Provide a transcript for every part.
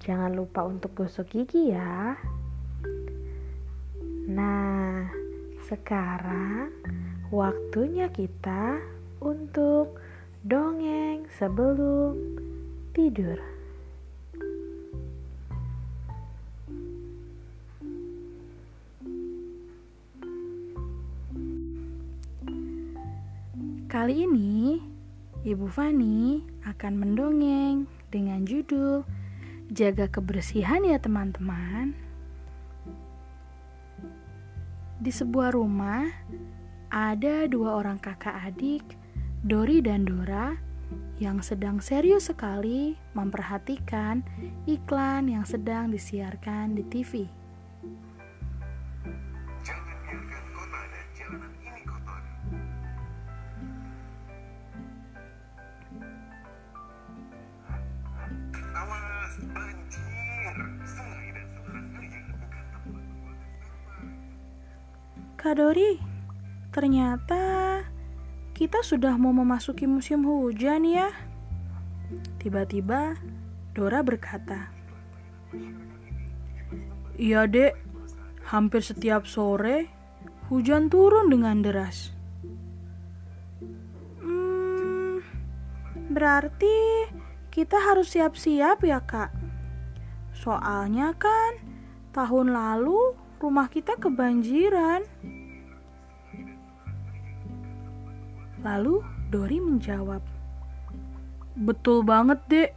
jangan lupa untuk gosok gigi ya. Nah, sekarang waktunya kita untuk dongeng sebelum tidur. Kali ini, Ibu Fani akan mendongeng dengan judul "Jaga Kebersihan Ya Teman-teman". Di sebuah rumah, ada dua orang kakak adik, Dori dan Dora, yang sedang serius sekali memperhatikan iklan yang sedang disiarkan di TV. Kak Dori, ternyata kita sudah mau memasuki musim hujan ya. Tiba-tiba Dora berkata, Iya dek, hampir setiap sore hujan turun dengan deras. Hmm, berarti kita harus siap-siap ya kak. Soalnya kan tahun lalu rumah kita kebanjiran. Lalu Dori menjawab, Betul banget dek,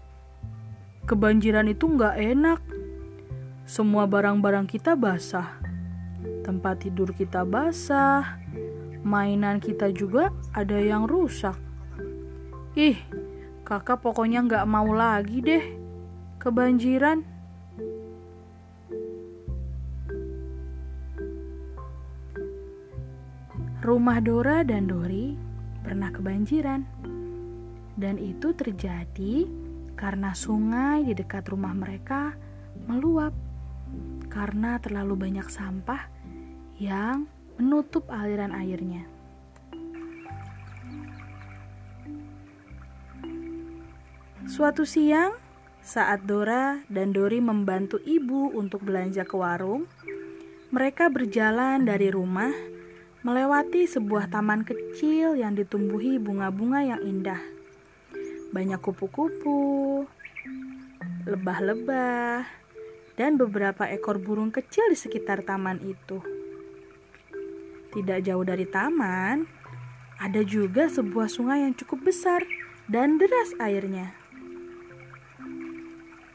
kebanjiran itu nggak enak. Semua barang-barang kita basah, tempat tidur kita basah, mainan kita juga ada yang rusak. Ih, kakak pokoknya nggak mau lagi deh kebanjiran. Rumah Dora dan Dori pernah kebanjiran. Dan itu terjadi karena sungai di dekat rumah mereka meluap karena terlalu banyak sampah yang menutup aliran airnya. Suatu siang, saat Dora dan Dori membantu ibu untuk belanja ke warung, mereka berjalan dari rumah melewati sebuah taman kecil yang ditumbuhi bunga-bunga yang indah. Banyak kupu-kupu, lebah-lebah, dan beberapa ekor burung kecil di sekitar taman itu. Tidak jauh dari taman, ada juga sebuah sungai yang cukup besar dan deras airnya.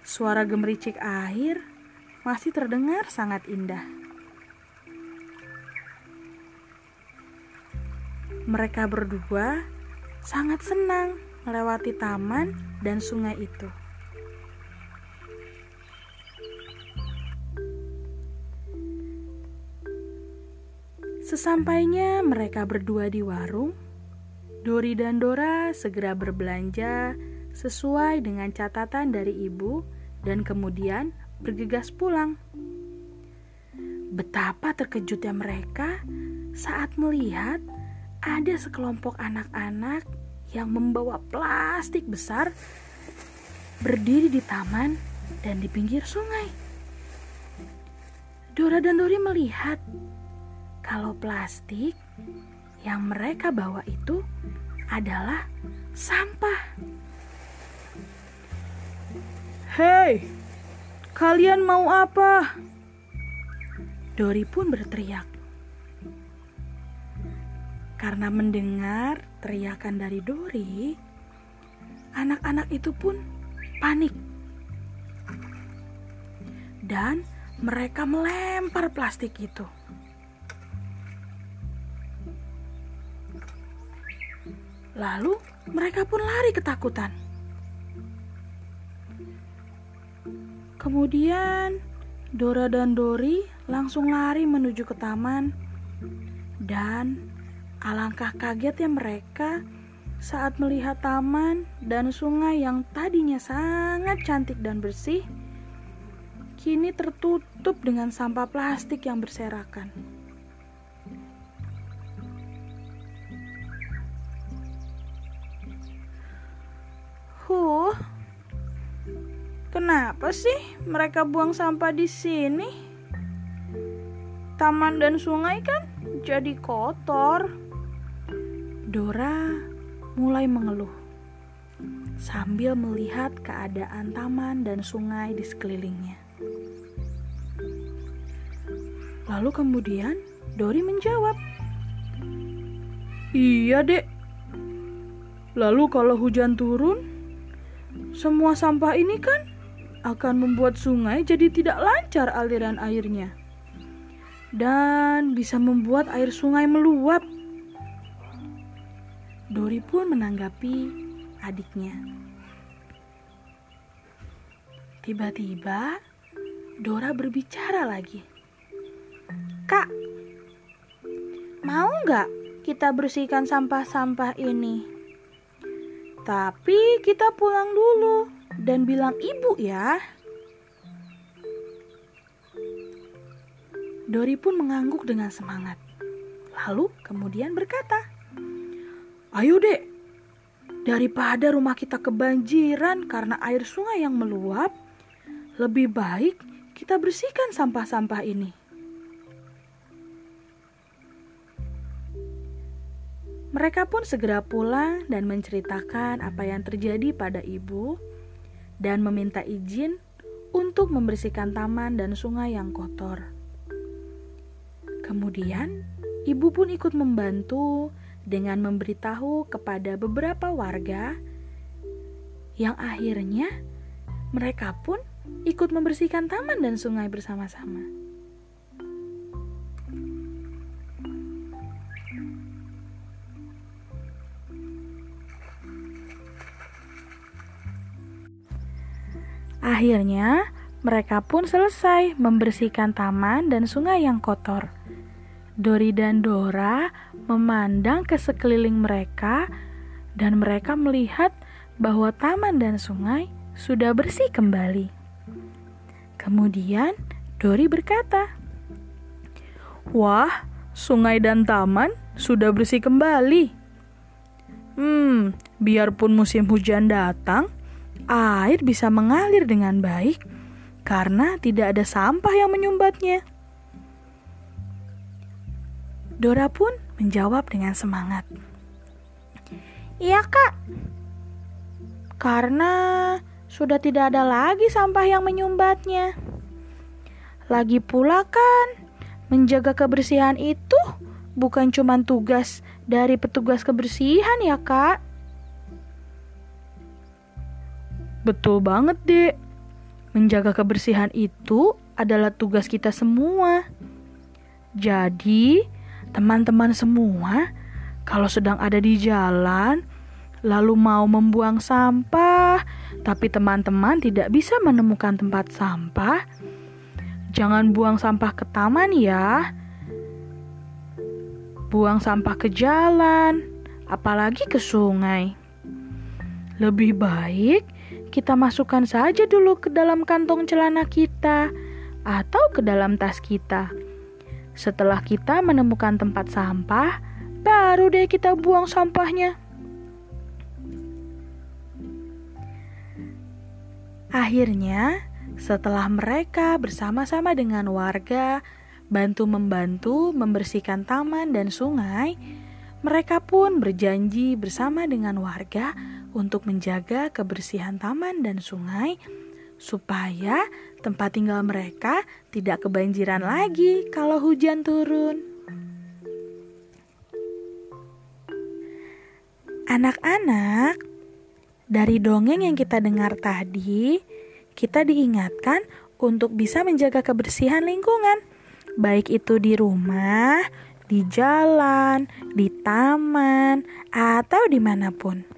Suara gemericik air masih terdengar sangat indah. Mereka berdua sangat senang melewati taman dan sungai itu. Sesampainya mereka berdua di warung, Dori dan Dora segera berbelanja sesuai dengan catatan dari ibu dan kemudian bergegas pulang. Betapa terkejutnya mereka saat melihat ada sekelompok anak-anak yang membawa plastik besar berdiri di taman dan di pinggir sungai. Dora dan Dori melihat kalau plastik yang mereka bawa itu adalah sampah. Hei, kalian mau apa? Dori pun berteriak. Karena mendengar teriakan dari Dori, anak-anak itu pun panik. Dan mereka melempar plastik itu. Lalu mereka pun lari ketakutan. Kemudian Dora dan Dori langsung lari menuju ke taman dan alangkah kagetnya mereka saat melihat taman dan sungai yang tadinya sangat cantik dan bersih kini tertutup dengan sampah plastik yang berserakan. Huh, kenapa sih mereka buang sampah di sini? Taman dan sungai kan jadi kotor. Dora mulai mengeluh sambil melihat keadaan taman dan sungai di sekelilingnya. Lalu kemudian Dori menjawab, "Iya, Dek. Lalu kalau hujan turun, semua sampah ini kan akan membuat sungai jadi tidak lancar aliran airnya dan bisa membuat air sungai meluap. Dori pun menanggapi adiknya. Tiba-tiba Dora berbicara lagi. Kak, mau nggak kita bersihkan sampah-sampah ini? Tapi kita pulang dulu dan bilang ibu ya. Dori pun mengangguk dengan semangat. Lalu kemudian berkata, Ayo dek, daripada rumah kita kebanjiran karena air sungai yang meluap, lebih baik kita bersihkan sampah-sampah ini. Mereka pun segera pulang dan menceritakan apa yang terjadi pada ibu dan meminta izin untuk membersihkan taman dan sungai yang kotor. Kemudian, ibu pun ikut membantu dengan memberitahu kepada beberapa warga yang akhirnya mereka pun ikut membersihkan taman dan sungai bersama-sama. Akhirnya, mereka pun selesai membersihkan taman dan sungai yang kotor. Dori dan Dora memandang ke sekeliling mereka, dan mereka melihat bahwa taman dan sungai sudah bersih kembali. Kemudian, Dori berkata, "Wah, sungai dan taman sudah bersih kembali. Hmm, biarpun musim hujan datang." air bisa mengalir dengan baik karena tidak ada sampah yang menyumbatnya. Dora pun menjawab dengan semangat. Iya kak, karena sudah tidak ada lagi sampah yang menyumbatnya. Lagi pula kan, menjaga kebersihan itu bukan cuma tugas dari petugas kebersihan ya kak, Betul banget, Dek. Menjaga kebersihan itu adalah tugas kita semua. Jadi, teman-teman semua, kalau sedang ada di jalan, lalu mau membuang sampah, tapi teman-teman tidak bisa menemukan tempat sampah, jangan buang sampah ke taman ya. Buang sampah ke jalan, apalagi ke sungai. Lebih baik kita masukkan saja dulu ke dalam kantong celana kita atau ke dalam tas kita. Setelah kita menemukan tempat sampah, baru deh kita buang sampahnya. Akhirnya, setelah mereka bersama-sama dengan warga bantu-membantu membersihkan taman dan sungai, mereka pun berjanji bersama dengan warga untuk menjaga kebersihan taman dan sungai supaya tempat tinggal mereka tidak kebanjiran lagi kalau hujan turun. Anak-anak, dari dongeng yang kita dengar tadi, kita diingatkan untuk bisa menjaga kebersihan lingkungan, baik itu di rumah, di jalan, di taman, atau di mana pun.